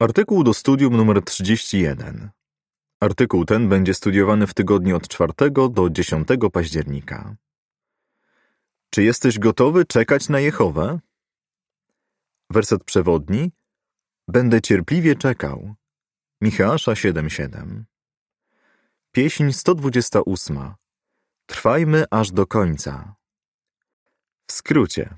Artykuł do studium numer 31. Artykuł ten będzie studiowany w tygodniu od 4 do 10 października. Czy jesteś gotowy czekać na Jehowę? Werset przewodni. Będę cierpliwie czekał. Michała 7:7. Pieśń 128. Trwajmy aż do końca. W skrócie.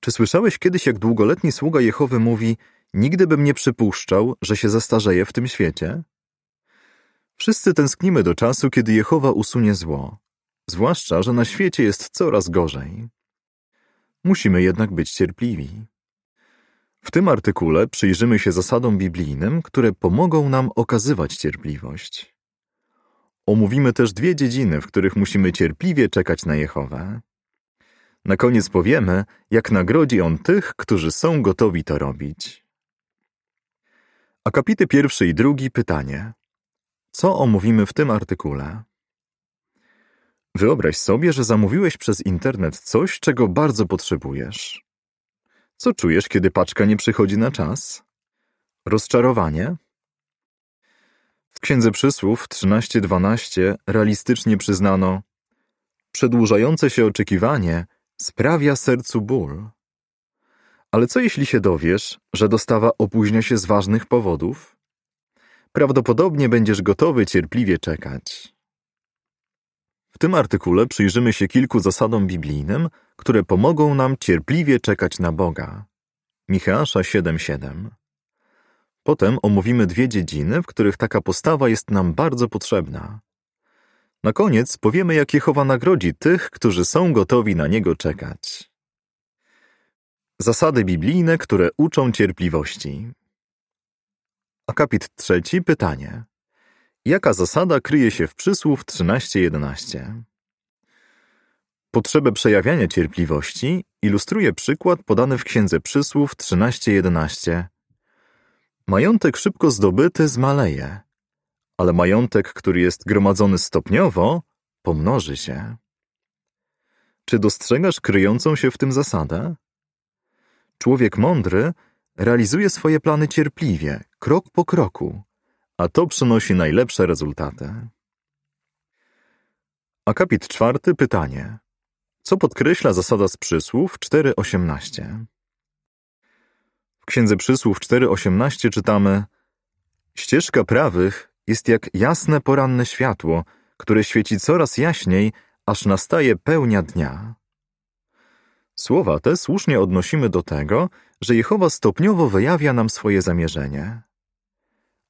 Czy słyszałeś kiedyś, jak długoletni sługa Jehowy mówi: Nigdy bym nie przypuszczał, że się zastarzeje w tym świecie? Wszyscy tęsknimy do czasu, kiedy Jehowa usunie zło, zwłaszcza, że na świecie jest coraz gorzej. Musimy jednak być cierpliwi. W tym artykule przyjrzymy się zasadom biblijnym, które pomogą nam okazywać cierpliwość. Omówimy też dwie dziedziny, w których musimy cierpliwie czekać na Jehowę. Na koniec powiemy, jak nagrodzi On tych, którzy są gotowi to robić. Akapity pierwszy i drugi pytanie. Co omówimy w tym artykule? Wyobraź sobie, że zamówiłeś przez internet coś, czego bardzo potrzebujesz. Co czujesz, kiedy paczka nie przychodzi na czas? Rozczarowanie? W Księdze Przysłów 13.12 realistycznie przyznano Przedłużające się oczekiwanie sprawia sercu ból. Ale co jeśli się dowiesz, że dostawa opóźnia się z ważnych powodów? Prawdopodobnie będziesz gotowy cierpliwie czekać. W tym artykule przyjrzymy się kilku zasadom biblijnym, które pomogą nam cierpliwie czekać na Boga. Michała 7:7. Potem omówimy dwie dziedziny, w których taka postawa jest nam bardzo potrzebna. Na koniec powiemy, jak Jehowa nagrodzi tych, którzy są gotowi na Niego czekać. Zasady biblijne, które uczą cierpliwości. Akapit trzeci, pytanie. Jaka zasada kryje się w przysłów 13.11? Potrzebę przejawiania cierpliwości ilustruje przykład podany w Księdze Przysłów 13.11. Majątek szybko zdobyty zmaleje, ale majątek, który jest gromadzony stopniowo, pomnoży się. Czy dostrzegasz kryjącą się w tym zasadę? Człowiek mądry realizuje swoje plany cierpliwie, krok po kroku, a to przynosi najlepsze rezultaty. Akapit czwarty, pytanie. Co podkreśla zasada z przysłów 4.18? W Księdze Przysłów 4.18 czytamy Ścieżka prawych jest jak jasne poranne światło, które świeci coraz jaśniej, aż nastaje pełnia dnia. Słowa te słusznie odnosimy do tego, że Jehowa stopniowo wyjawia nam swoje zamierzenie.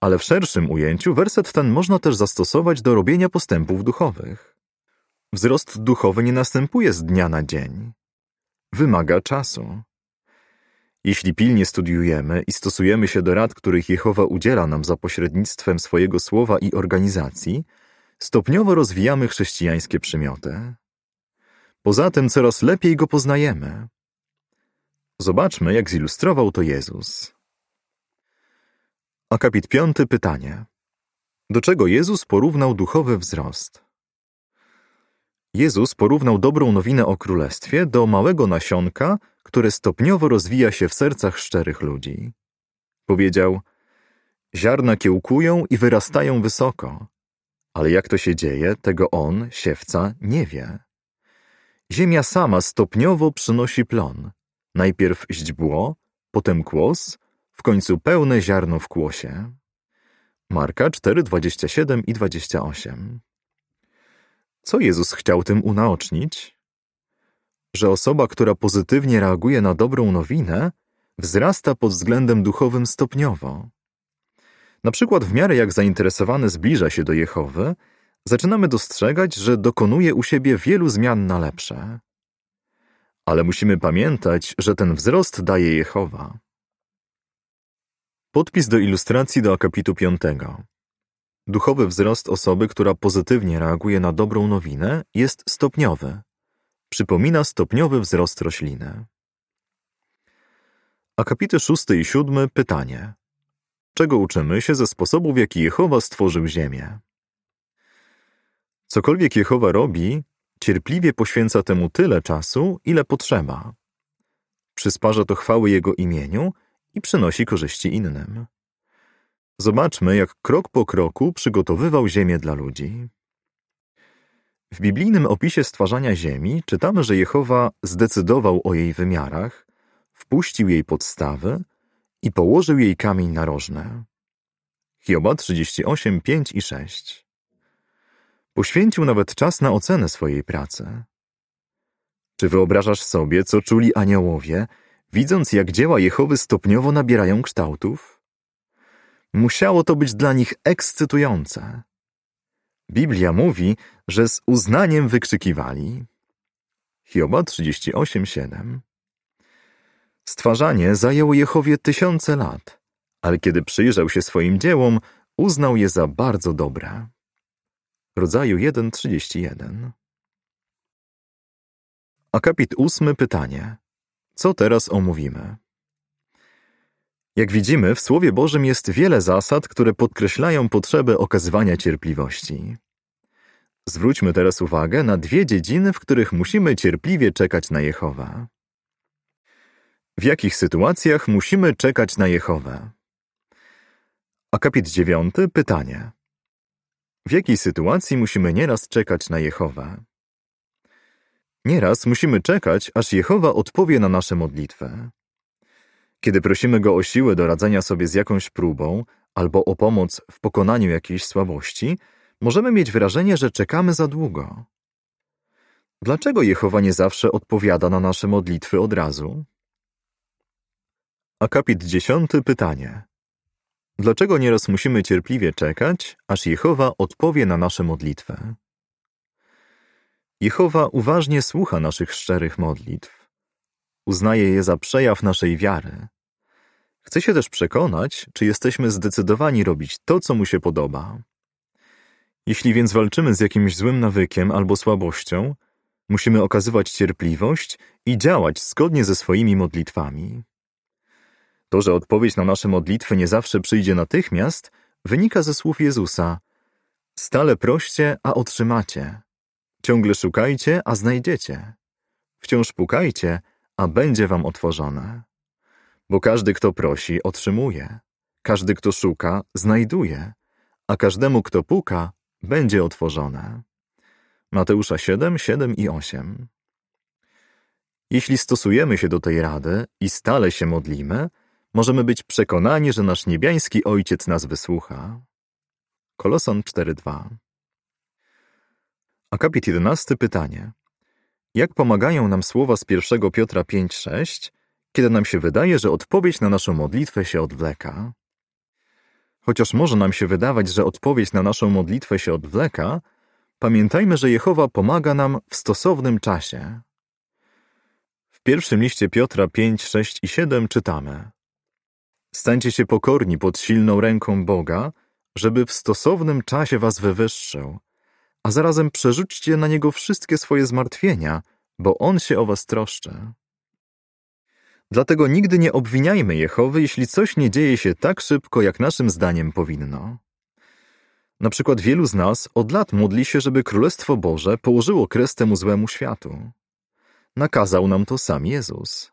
Ale w szerszym ujęciu werset ten można też zastosować do robienia postępów duchowych. Wzrost duchowy nie następuje z dnia na dzień. Wymaga czasu. Jeśli pilnie studiujemy i stosujemy się do rad, których Jehowa udziela nam za pośrednictwem swojego słowa i organizacji, stopniowo rozwijamy chrześcijańskie przymioty. Poza tym coraz lepiej go poznajemy. Zobaczmy, jak zilustrował to Jezus. Akapit piąty pytanie. Do czego Jezus porównał duchowy wzrost? Jezus porównał dobrą nowinę o królestwie do małego nasionka, które stopniowo rozwija się w sercach szczerych ludzi. Powiedział: Ziarna kiełkują i wyrastają wysoko, ale jak to się dzieje, tego on, siewca, nie wie. Ziemia sama stopniowo przynosi plon. Najpierw źdźbło, potem kłos, w końcu pełne ziarno w kłosie. Marka 4, 27 i 28. Co Jezus chciał tym unaocznić? Że osoba, która pozytywnie reaguje na dobrą nowinę, wzrasta pod względem duchowym stopniowo. Na przykład w miarę jak zainteresowany zbliża się do Jehowy, zaczynamy dostrzegać, że dokonuje u siebie wielu zmian na lepsze. Ale musimy pamiętać, że ten wzrost daje Jehowa. Podpis do ilustracji do akapitu piątego. Duchowy wzrost osoby, która pozytywnie reaguje na dobrą nowinę, jest stopniowy. Przypomina stopniowy wzrost rośliny. Akapity szósty i siódmy pytanie. Czego uczymy się ze sposobu, w jaki Jehowa stworzył ziemię? Cokolwiek Jehowa robi, cierpliwie poświęca temu tyle czasu, ile potrzeba. Przysparza to chwały Jego imieniu i przynosi korzyści innym. Zobaczmy, jak krok po kroku przygotowywał ziemię dla ludzi. W biblijnym opisie stwarzania ziemi czytamy, że Jehowa zdecydował o jej wymiarach, wpuścił jej podstawy i położył jej kamień narożny. Hioba 38, 5 i 6 Poświęcił nawet czas na ocenę swojej pracy. Czy wyobrażasz sobie, co czuli aniołowie, widząc jak dzieła Jehowy stopniowo nabierają kształtów? Musiało to być dla nich ekscytujące. Biblia mówi, że z uznaniem wykrzykiwali. Hioba 38:7 Stwarzanie zajęło Jehowie tysiące lat, ale kiedy przyjrzał się swoim dziełom, uznał je za bardzo dobre. Rodzaju 1:31 Akapit ósmy pytanie. Co teraz omówimy? Jak widzimy, w Słowie Bożym jest wiele zasad, które podkreślają potrzebę okazywania cierpliwości. Zwróćmy teraz uwagę na dwie dziedziny, w których musimy cierpliwie czekać na Jehowę. W jakich sytuacjach musimy czekać na Jehowę? Akapit dziewiąty, pytanie. W jakiej sytuacji musimy nieraz czekać na Jehowę? Nieraz musimy czekać, aż Jehowa odpowie na nasze modlitwę. Kiedy prosimy Go o siłę do radzenia sobie z jakąś próbą albo o pomoc w pokonaniu jakiejś słabości, możemy mieć wrażenie, że czekamy za długo. Dlaczego Jehowa nie zawsze odpowiada na nasze modlitwy od razu? Akapit dziesiąty pytanie. Dlaczego nieraz musimy cierpliwie czekać, aż Jehowa odpowie na nasze modlitwę? Jehowa uważnie słucha naszych szczerych modlitw. Uznaje je za przejaw naszej wiary. Chce się też przekonać, czy jesteśmy zdecydowani robić to, co mu się podoba. Jeśli więc walczymy z jakimś złym nawykiem albo słabością, musimy okazywać cierpliwość i działać zgodnie ze swoimi modlitwami. To, że odpowiedź na nasze modlitwy nie zawsze przyjdzie natychmiast, wynika ze słów Jezusa: Stale proście, a otrzymacie. Ciągle szukajcie, a znajdziecie. Wciąż pukajcie, a będzie wam otworzone. Bo każdy, kto prosi, otrzymuje. Każdy, kto szuka, znajduje. A każdemu, kto puka, będzie otworzone. Mateusza 7, 7 i 8. Jeśli stosujemy się do tej rady i stale się modlimy, możemy być przekonani, że nasz niebiański Ojciec nas wysłucha. Koloson 4:2 Akapit 11 pytanie. Jak pomagają nam słowa z 1 Piotra 5:6, kiedy nam się wydaje, że odpowiedź na naszą modlitwę się odwleka? Chociaż może nam się wydawać, że odpowiedź na naszą modlitwę się odwleka, pamiętajmy, że Jehowa pomaga nam w stosownym czasie. W pierwszym liście Piotra 5, 6 i 7 czytamy Stańcie się pokorni pod silną ręką Boga, żeby w stosownym czasie was wywyższył, a zarazem przerzućcie na Niego wszystkie swoje zmartwienia, bo On się o was troszczy. Dlatego nigdy nie obwiniajmy Jehowy, jeśli coś nie dzieje się tak szybko, jak naszym zdaniem powinno. Na przykład wielu z nas od lat modli się, żeby Królestwo Boże położyło kres temu złemu światu. Nakazał nam to sam Jezus.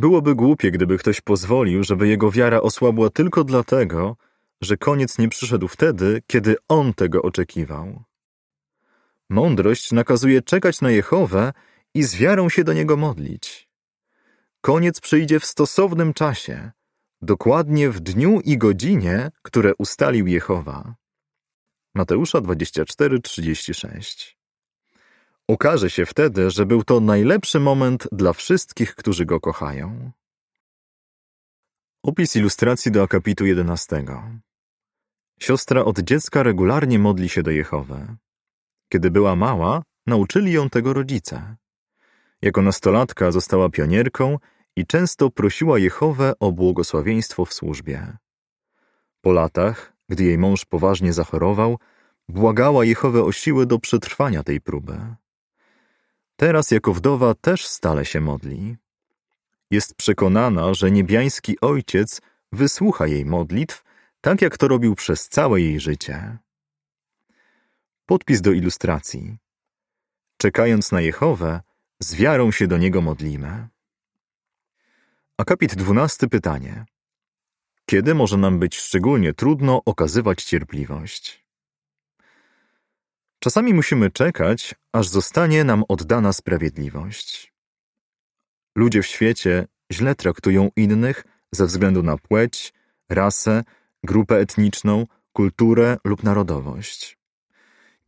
Byłoby głupie, gdyby ktoś pozwolił, żeby jego wiara osłabła tylko dlatego, że koniec nie przyszedł wtedy, kiedy on tego oczekiwał. Mądrość nakazuje czekać na Jehowę i z wiarą się do Niego modlić. Koniec przyjdzie w stosownym czasie, dokładnie w dniu i godzinie, które ustalił Jehowa. Mateusza 24:36. Okaże się wtedy, że był to najlepszy moment dla wszystkich, którzy go kochają. Opis ilustracji do akapitu 11. Siostra od dziecka regularnie modli się do Jehowy. Kiedy była mała, nauczyli ją tego rodzice. Jako nastolatka została pionierką i często prosiła Jehowę o błogosławieństwo w służbie. Po latach, gdy jej mąż poważnie zachorował, błagała Jehowę o siłę do przetrwania tej próby. Teraz jako wdowa też stale się modli. Jest przekonana, że niebiański Ojciec wysłucha jej modlitw, tak jak to robił przez całe jej życie. Podpis do ilustracji. Czekając na Jehowę, z wiarą się do Niego modlimy. Akapit 12 pytanie. kiedy może nam być szczególnie trudno okazywać cierpliwość. Czasami musimy czekać, aż zostanie nam oddana sprawiedliwość. Ludzie w świecie źle traktują innych ze względu na płeć, rasę, grupę etniczną, kulturę lub narodowość.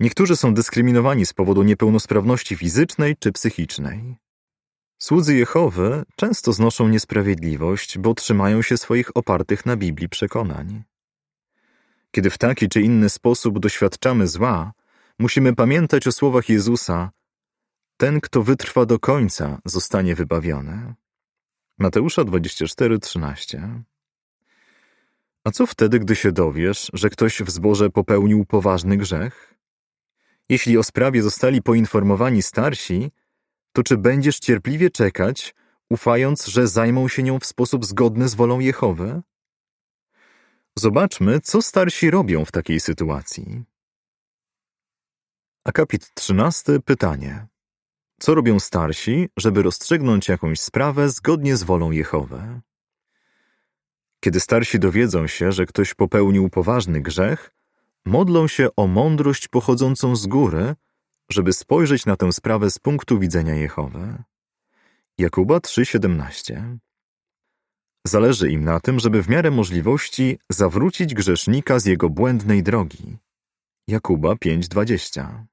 Niektórzy są dyskryminowani z powodu niepełnosprawności fizycznej czy psychicznej. Słudzy Jehowy często znoszą niesprawiedliwość, bo trzymają się swoich opartych na Biblii przekonań. Kiedy w taki czy inny sposób doświadczamy zła, musimy pamiętać o słowach Jezusa: Ten, kto wytrwa do końca, zostanie wybawiony. Mateusza 24:13. A co wtedy, gdy się dowiesz, że ktoś w zborze popełnił poważny grzech? Jeśli o sprawie zostali poinformowani starsi, to czy będziesz cierpliwie czekać, ufając, że zajmą się nią w sposób zgodny z wolą Jehowy? Zobaczmy, co starsi robią w takiej sytuacji. Akapit 13. Pytanie. Co robią starsi, żeby rozstrzygnąć jakąś sprawę zgodnie z wolą Jehowy? Kiedy starsi dowiedzą się, że ktoś popełnił poważny grzech, modlą się o mądrość pochodzącą z góry, żeby spojrzeć na tę sprawę z punktu widzenia Jehowy. Jakuba 3:17 Zależy im na tym, żeby w miarę możliwości zawrócić grzesznika z jego błędnej drogi. Jakuba 5:20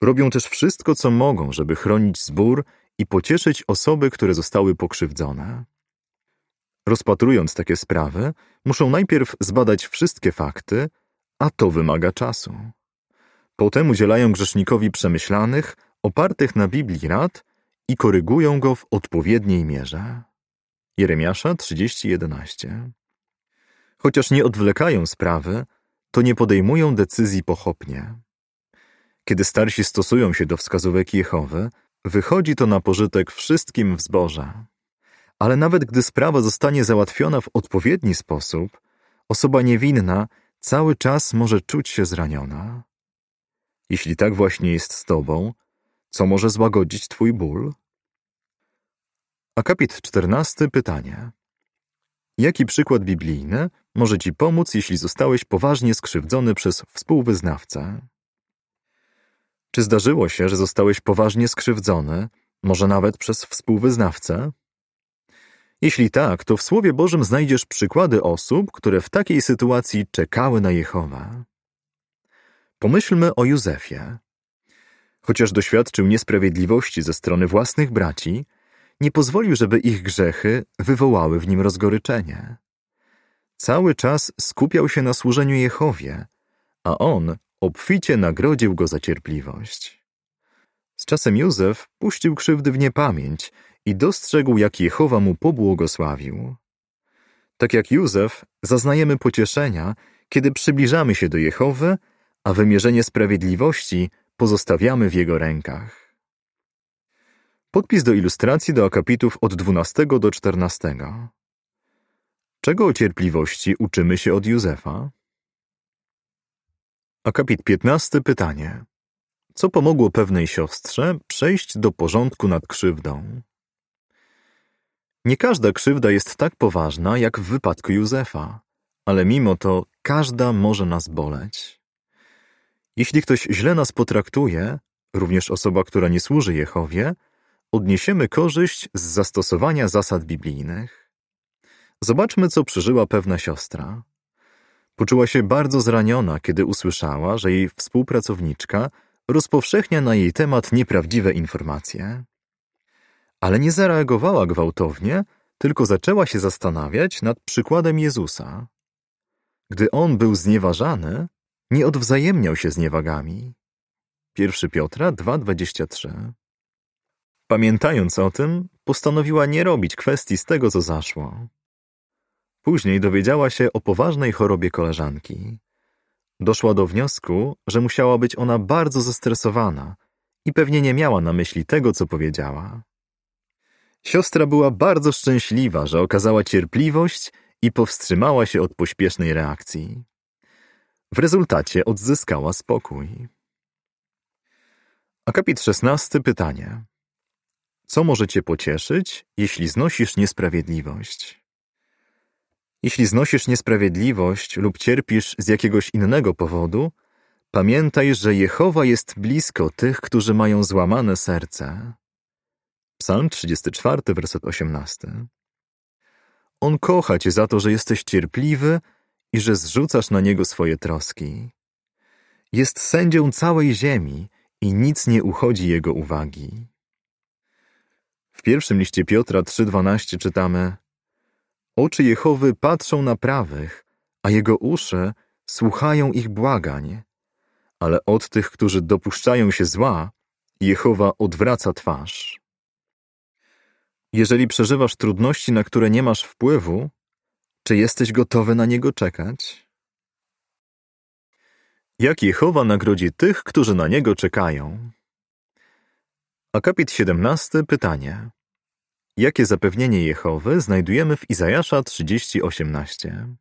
Robią też wszystko, co mogą, żeby chronić zbór i pocieszyć osoby, które zostały pokrzywdzone. Rozpatrując takie sprawy, muszą najpierw zbadać wszystkie fakty, a to wymaga czasu. Potem udzielają grzesznikowi przemyślanych, opartych na Biblii rad i korygują go w odpowiedniej mierze. Jeremiasza 30:11. Chociaż nie odwlekają sprawy, to nie podejmują decyzji pochopnie. Kiedy starsi stosują się do wskazówek Jehowy, wychodzi to na pożytek wszystkim w zborze. Ale nawet gdy sprawa zostanie załatwiona w odpowiedni sposób, osoba niewinna cały czas może czuć się zraniona. Jeśli tak właśnie jest z tobą, co może złagodzić twój ból? Akapit 14. Pytanie. Jaki przykład biblijny może ci pomóc, jeśli zostałeś poważnie skrzywdzony przez współwyznawcę? Czy zdarzyło się, że zostałeś poważnie skrzywdzony, może nawet przez współwyznawcę? Jeśli tak, to w Słowie Bożym znajdziesz przykłady osób, które w takiej sytuacji czekały na Jehowę. Pomyślmy o Józefie. Chociaż doświadczył niesprawiedliwości ze strony własnych braci, nie pozwolił, żeby ich grzechy wywołały w nim rozgoryczenie. Cały czas skupiał się na służeniu Jehowie, a on obficie nagrodził go za cierpliwość. Z czasem Józef puścił krzywdy w niepamięć i dostrzegł, jak Jehowa mu pobłogosławił. Tak jak Józef, zaznajemy pocieszenia, kiedy przybliżamy się do Jehowy, a wymierzenie sprawiedliwości pozostawiamy w jego rękach. Podpis do ilustracji do akapitów od 12 do 14. Czego o cierpliwości uczymy się od Józefa? Akapit 15. Pytanie. Co pomogło pewnej siostrze przejść do porządku nad krzywdą? Nie każda krzywda jest tak poważna jak w wypadku Józefa, ale mimo to każda może nas boleć. Jeśli ktoś źle nas potraktuje, również osoba, która nie służy Jehowie, odniesiemy korzyść z zastosowania zasad biblijnych. Zobaczmy, co przeżyła pewna siostra. Poczuła się bardzo zraniona, kiedy usłyszała, że jej współpracowniczka rozpowszechnia na jej temat nieprawdziwe informacje. Ale nie zareagowała gwałtownie, tylko zaczęła się zastanawiać nad przykładem Jezusa. Gdy on był znieważany, nie odwzajemniał się z niewagami. 1 Piotra 2,23 Pamiętając o tym, postanowiła nie robić kwestii z tego, co zaszło. Później dowiedziała się o poważnej chorobie koleżanki. Doszła do wniosku, że musiała być ona bardzo zestresowana i pewnie nie miała na myśli tego, co powiedziała. Siostra była bardzo szczęśliwa, że okazała cierpliwość i powstrzymała się od pośpiesznej reakcji. W rezultacie odzyskała spokój. Akapit 16. Pytanie. Co może cię pocieszyć, jeśli znosisz niesprawiedliwość? Jeśli znosisz niesprawiedliwość lub cierpisz z jakiegoś innego powodu, pamiętaj, że Jehowa jest blisko tych, którzy mają złamane serce. Psalm 34, werset 18. On kocha cię za to, że jesteś cierpliwy i że zrzucasz na niego swoje troski. Jest sędzią całej ziemi i nic nie uchodzi jego uwagi. W pierwszym liście Piotra 3,12 czytamy Oczy Jehowy patrzą na prawych, a jego uszy słuchają ich błagań. Ale od tych, którzy dopuszczają się zła, Jehowa odwraca twarz. Jeżeli przeżywasz trudności, na które nie masz wpływu, czy jesteś gotowy na niego czekać? Jak Jehowa nagrodzi tych, którzy na niego czekają? Akapit 17, pytanie. Jakie zapewnienie Jehowy znajdujemy w Izajasza 30:18?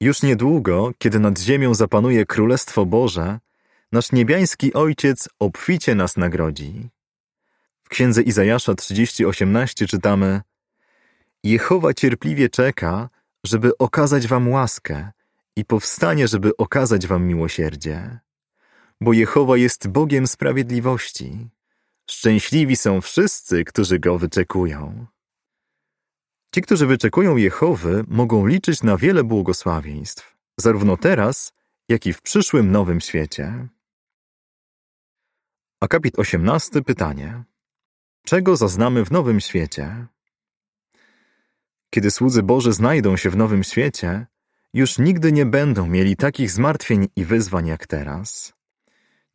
Już niedługo, kiedy nad ziemią zapanuje Królestwo Boże, nasz niebiański Ojciec obficie nas nagrodzi. W księdze Izajasza 30:18 czytamy: Jehowa cierpliwie czeka, żeby okazać wam łaskę i powstanie, żeby okazać wam miłosierdzie. Bo Jehowa jest Bogiem sprawiedliwości. Szczęśliwi są wszyscy, którzy Go wyczekują. Ci, którzy wyczekują Jehowy, mogą liczyć na wiele błogosławieństw, zarówno teraz, jak i w przyszłym nowym świecie. Akapit 18, pytanie. Czego zaznamy w nowym świecie? Kiedy słudzy Boży znajdą się w nowym świecie, już nigdy nie będą mieli takich zmartwień i wyzwań jak teraz.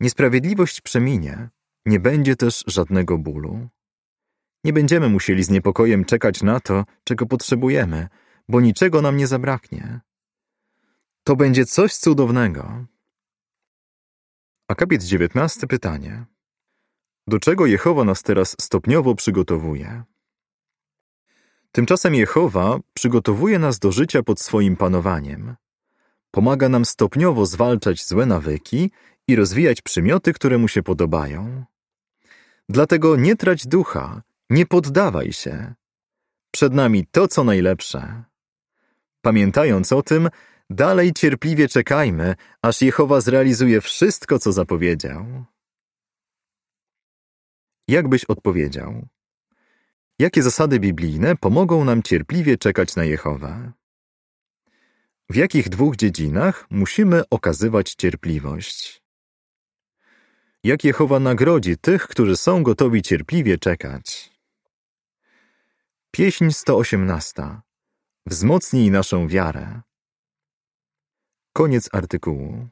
Niesprawiedliwość przeminie, nie będzie też żadnego bólu. Nie będziemy musieli z niepokojem czekać na to, czego potrzebujemy, bo niczego nam nie zabraknie. To będzie coś cudownego. Akapit 19 pytanie. Do czego Jehowa nas teraz stopniowo przygotowuje? Tymczasem Jehowa przygotowuje nas do życia pod swoim panowaniem. Pomaga nam stopniowo zwalczać złe nawyki i rozwijać przymioty, które mu się podobają. Dlatego nie trać ducha, nie poddawaj się. Przed nami to, co najlepsze. Pamiętając o tym, dalej cierpliwie czekajmy, aż Jehowa zrealizuje wszystko, co zapowiedział. Jak byś odpowiedział? Jakie zasady biblijne pomogą nam cierpliwie czekać na Jehowę? W jakich dwóch dziedzinach musimy okazywać cierpliwość? Jak Jehowa nagrodzi tych, którzy są gotowi cierpliwie czekać? Pieśń 118. Wzmocnij naszą wiarę. Koniec artykułu.